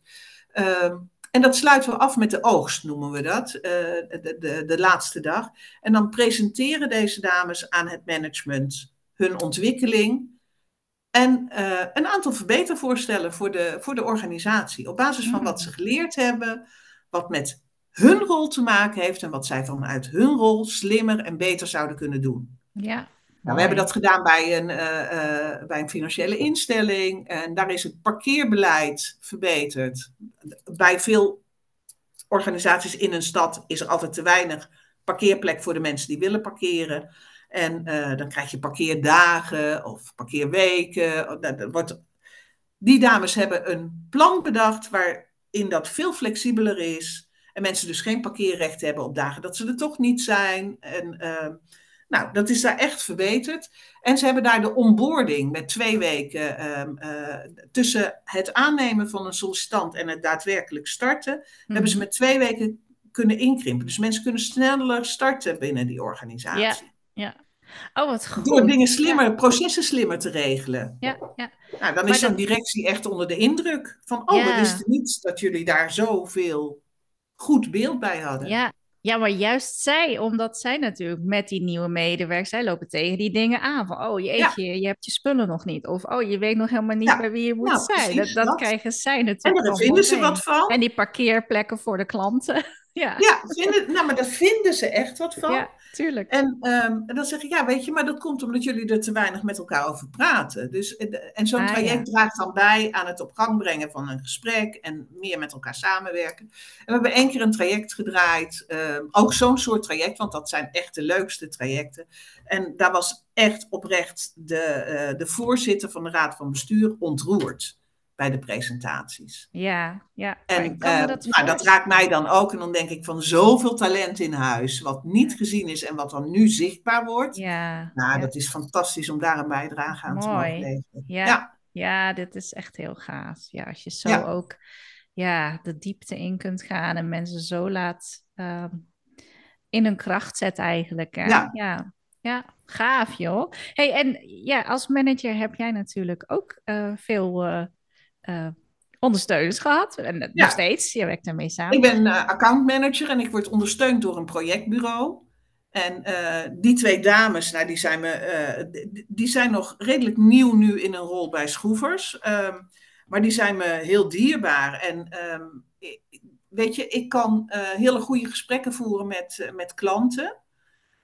Uh, en dat sluiten we af met de oogst, noemen we dat, uh, de, de, de laatste dag. En dan presenteren deze dames aan het management hun ontwikkeling En uh, een aantal verbetervoorstellen voor de, voor de organisatie. Op basis van wat ze Mm. geleerd hebben, wat met hun rol te maken heeft en wat zij vanuit hun rol slimmer en beter zouden kunnen doen. Ja. Nou, mooi. we hebben dat gedaan bij een, eh, eh, bij een financiële instelling en daar is het parkeerbeleid verbeterd. Bij veel organisaties in een stad is er altijd te weinig parkeerplek voor de mensen die willen parkeren. En eh, dan krijg je parkeerdagen of parkeerweken. Oh, Dat, wordt... Die dames hebben een plan bedacht waarin dat veel flexibeler is. En mensen dus geen parkeerrecht hebben op dagen dat ze er toch niet zijn. En, uh, nou, dat is daar echt verbeterd. En ze hebben daar de onboarding met twee weken uh, uh, tussen het aannemen van een sollicitant en het daadwerkelijk starten. Hebben ze met twee weken kunnen inkrimpen. Dus mensen kunnen sneller starten binnen die organisatie. Ja, ja. Oh, wat goed. Door dingen slimmer, ja. processen slimmer te regelen. Ja, ja. Nou, dan is zo'n dat... directie echt onder de indruk van, oh, ja. we wisten niet dat jullie daar zoveel goed beeld bij hadden. Ja. ja, maar juist zij, omdat zij natuurlijk met die nieuwe medewerkers, zij lopen tegen die dingen aan. Van, oh jeetje, ja. je hebt je spullen nog niet. Of, oh, je weet nog helemaal niet bij wie je moet nou, zijn. Precies, dat, dat, krijgen zij natuurlijk En daar vinden ze wat van. En die parkeerplekken voor de klanten. Ja, ja vinden, nou, maar daar vinden ze echt wat van. Ja, tuurlijk. En, um, en dan zeg ik, ja, weet je, maar dat komt omdat jullie er te weinig met elkaar over praten. Dus, en zo'n ah, traject ja. draagt dan bij aan het op gang brengen van een gesprek en meer met elkaar samenwerken. En we hebben één keer een traject gedraaid, um, ook zo'n soort traject, want dat zijn echt de leukste trajecten. En daar was echt oprecht de, uh, de voorzitter van de Raad van Bestuur ontroerd bij de presentaties. Ja, ja. En uh, dat, nou, dat raakt mij dan ook. En dan denk ik van zoveel talent in huis, wat niet gezien is en wat dan nu zichtbaar wordt. Ja. Nou, ja. dat is fantastisch om daar een bijdrage aan Mooi. te mogen leveren. Ja. ja. Ja. dit is echt heel gaaf. Ja, als je zo ja. ook ja, de diepte in kunt gaan en mensen zo laat uh, in hun kracht zet eigenlijk. Hè? Ja. ja. Ja, gaaf joh. Hey, en ja, als manager heb jij natuurlijk ook uh, veel uh, uh, ondersteuners gehad. En ja. nog steeds, je werkt daarmee samen. Ik ben uh, accountmanager en ik word ondersteund door een projectbureau. En uh, die twee dames, nou, die, zijn me, die, die, zijn nog redelijk nieuw nu in een rol bij Schroevers. Um, maar die zijn me heel dierbaar. En um, weet je, ik kan hele goede gesprekken voeren met, met klanten.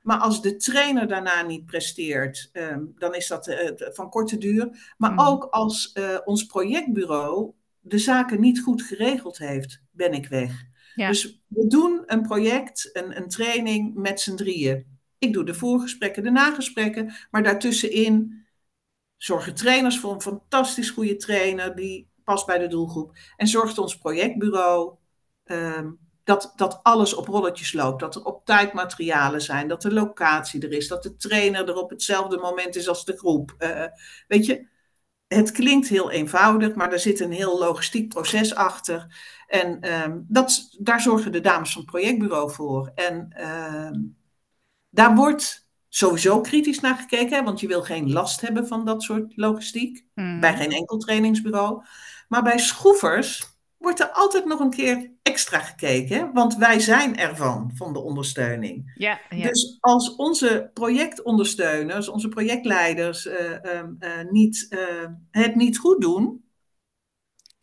Maar als de trainer daarna niet presteert, um, dan is dat uh, van korte duur. Maar mm. ook als uh, ons projectbureau de zaken niet goed geregeld heeft, ben ik weg. Ja. Dus we doen een project, een, een training met z'n drieën. Ik doe de voorgesprekken, de nagesprekken, maar daartussenin zorgen trainers voor een fantastisch goede trainer die past bij de doelgroep. En zorgt ons projectbureau. Um, dat, dat alles op rolletjes loopt. Dat er op tijd materialen zijn. Dat de locatie er is. Dat de trainer er op hetzelfde moment is als de groep. Uh, weet je, het klinkt heel eenvoudig, maar er zit een heel logistiek proces achter. En um, dat, daar zorgen de dames van het projectbureau voor. En um, daar wordt sowieso kritisch naar gekeken, hè, want je wil geen last hebben van dat soort logistiek. Mm. Bij geen enkel trainingsbureau. Maar bij schroevers wordt er altijd nog een keer extra gekeken, want wij zijn ervan, van de ondersteuning. Ja, ja. Dus als onze projectondersteuners, onze projectleiders uh, uh, uh, niet, het niet goed doen.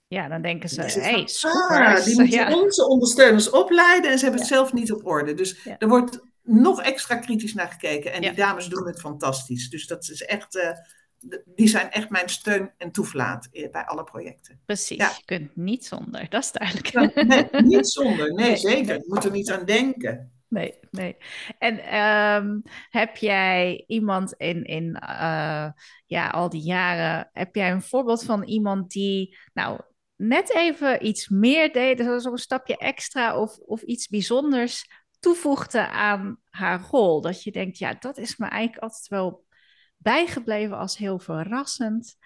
Ja, dan denken ze, hé, hey, ah, die [laughs] moeten ja. onze ondersteuners opleiden en ze hebben het zelf niet op orde. Dus er wordt nog extra kritisch naar gekeken en die dames doen het fantastisch. Dus dat is echt eh, die zijn echt mijn steun en toeflaat bij alle projecten. Precies, ja. je kunt niet zonder, dat is duidelijk. Ja, nee, [laughs] niet zonder, nee, nee zeker. Je moet er niet aan denken. Nee, nee. En um, heb jij iemand in, in uh, ja, al die jaren, heb jij een voorbeeld van iemand die, nou, net even iets meer deed, zo'n stapje extra of, of iets bijzonders toevoegde aan haar rol? Dat je denkt, ja, dat is me eigenlijk altijd wel bijgebleven als heel verrassend.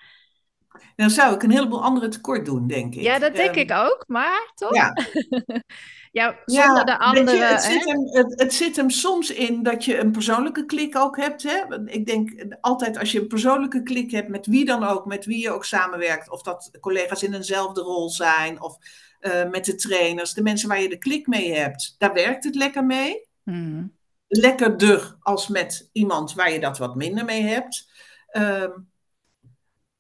Dan zou ik een heleboel andere tekort doen, denk ik. Ja, dat denk um, ik ook, maar toch? Ja, [laughs] ja zonder ja, de andere... Je, het, zit hem, het, het, zit hem soms in dat je een persoonlijke klik ook hebt. Hè? Ik denk altijd als je een persoonlijke klik hebt met wie dan ook, met wie je ook samenwerkt. Of dat collega's in eenzelfde rol zijn, of uh, met de trainers. De mensen waar je de klik mee hebt, daar werkt het lekker mee. Hmm lekkerder als met iemand waar je dat wat minder mee hebt. Um,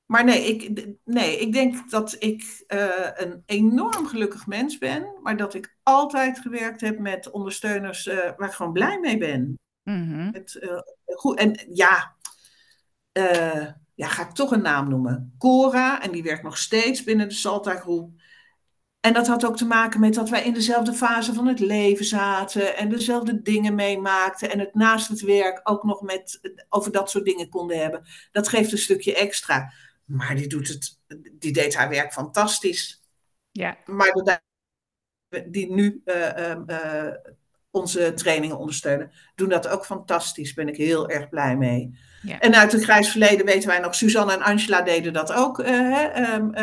maar nee ik, nee, ik denk dat ik uh, een enorm gelukkig mens ben, maar dat ik altijd gewerkt heb met ondersteuners uh, waar ik gewoon blij mee ben. Mhm. Het, uh, goed, en ja, ja, ga ik toch een naam noemen. Cora, en die werkt nog steeds binnen de Salta groep. En dat had ook te maken met dat wij in dezelfde fase van het leven zaten en dezelfde dingen meemaakten en het naast het werk ook nog met, over dat soort dingen konden hebben. Dat geeft een stukje extra. Maar die, doet het, die deed haar werk fantastisch. Ja. Maar de, die nu uh, uh, onze trainingen ondersteunen, doen dat ook fantastisch. Ben ik heel erg blij mee. Ja. En uit het grijs verleden weten wij nog, Suzanne en Angela deden dat ook. Uh, um,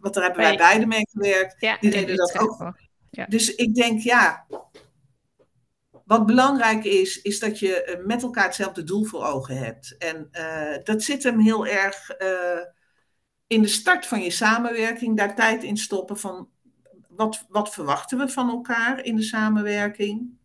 want daar hebben wij beide mee gewerkt. Ja, die deden dat ook. Ja. Dus ik denk, ja, wat belangrijk is, is dat je met elkaar hetzelfde doel voor ogen hebt. En uh, dat zit hem heel erg uh, in de start van je samenwerking, daar tijd in stoppen van wat, wat verwachten we van elkaar in de samenwerking.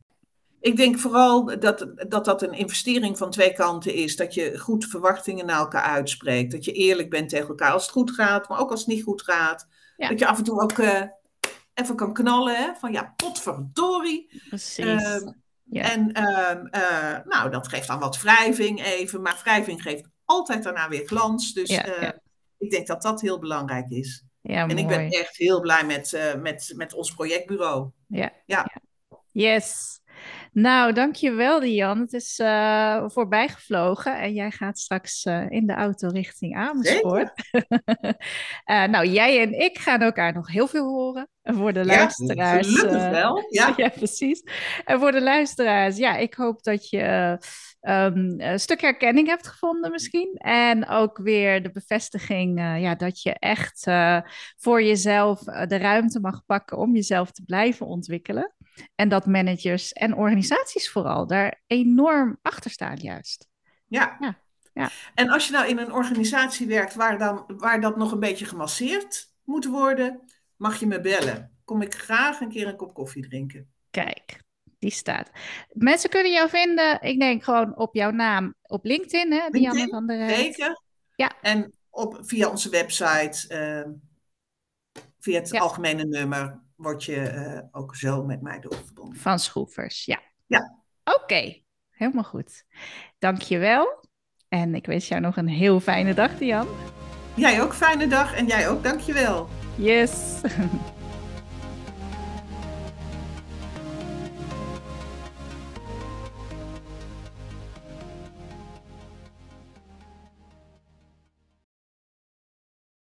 Ik denk vooral dat, dat dat een investering van twee kanten is. Dat je goed verwachtingen naar elkaar uitspreekt. Dat je eerlijk bent tegen elkaar als het goed gaat, maar ook als het niet goed gaat. Ja. Dat je af en toe ook uh, even kan knallen. Hè? Van ja, potverdorie. Precies. Uh, ja. En uh, nou, dat geeft dan wat wrijving even. Maar wrijving geeft altijd daarna weer glans. Dus ja, ja. ik denk dat dat heel belangrijk is. Ja, en mooi. ik ben echt heel blij met, met, met ons projectbureau. Ja. ja. Yes. Nou, dankjewel Dian. Het is uh, voorbij gevlogen en jij gaat straks uh, in de auto richting Amersfoort. uh, [laughs] nou, jij en ik gaan elkaar nog heel veel horen. En voor de ja, luisteraars. Wel, ja. [laughs] ja, precies. En voor de luisteraars, ja, ik hoop dat je um, een stuk herkenning hebt gevonden misschien. En ook weer de bevestiging ja, dat je echt voor jezelf de ruimte mag pakken om jezelf te blijven ontwikkelen. En dat managers en organisaties vooral daar enorm achter staan juist. Ja. ja. ja. En als je nou in een organisatie werkt waar, dan, waar dat nog een beetje gemasseerd moet worden, mag je me bellen. Kom ik graag een keer een kop koffie drinken. Kijk, die staat. Mensen kunnen jou vinden, ik denk gewoon op jouw naam op LinkedIn, hè? LinkedIn, Dianne van der. Zeker. Ja. En op, via onze website, uh, via het Ja. algemene nummer, word je uh, ook zo met mij doorverbonden. Van Schroefers, ja. Ja. Oké, helemaal goed. Dankjewel. En ik wens jou nog een heel fijne dag, Dian. Jij ook fijne dag en jij ook, dankjewel. Yes. [laughs]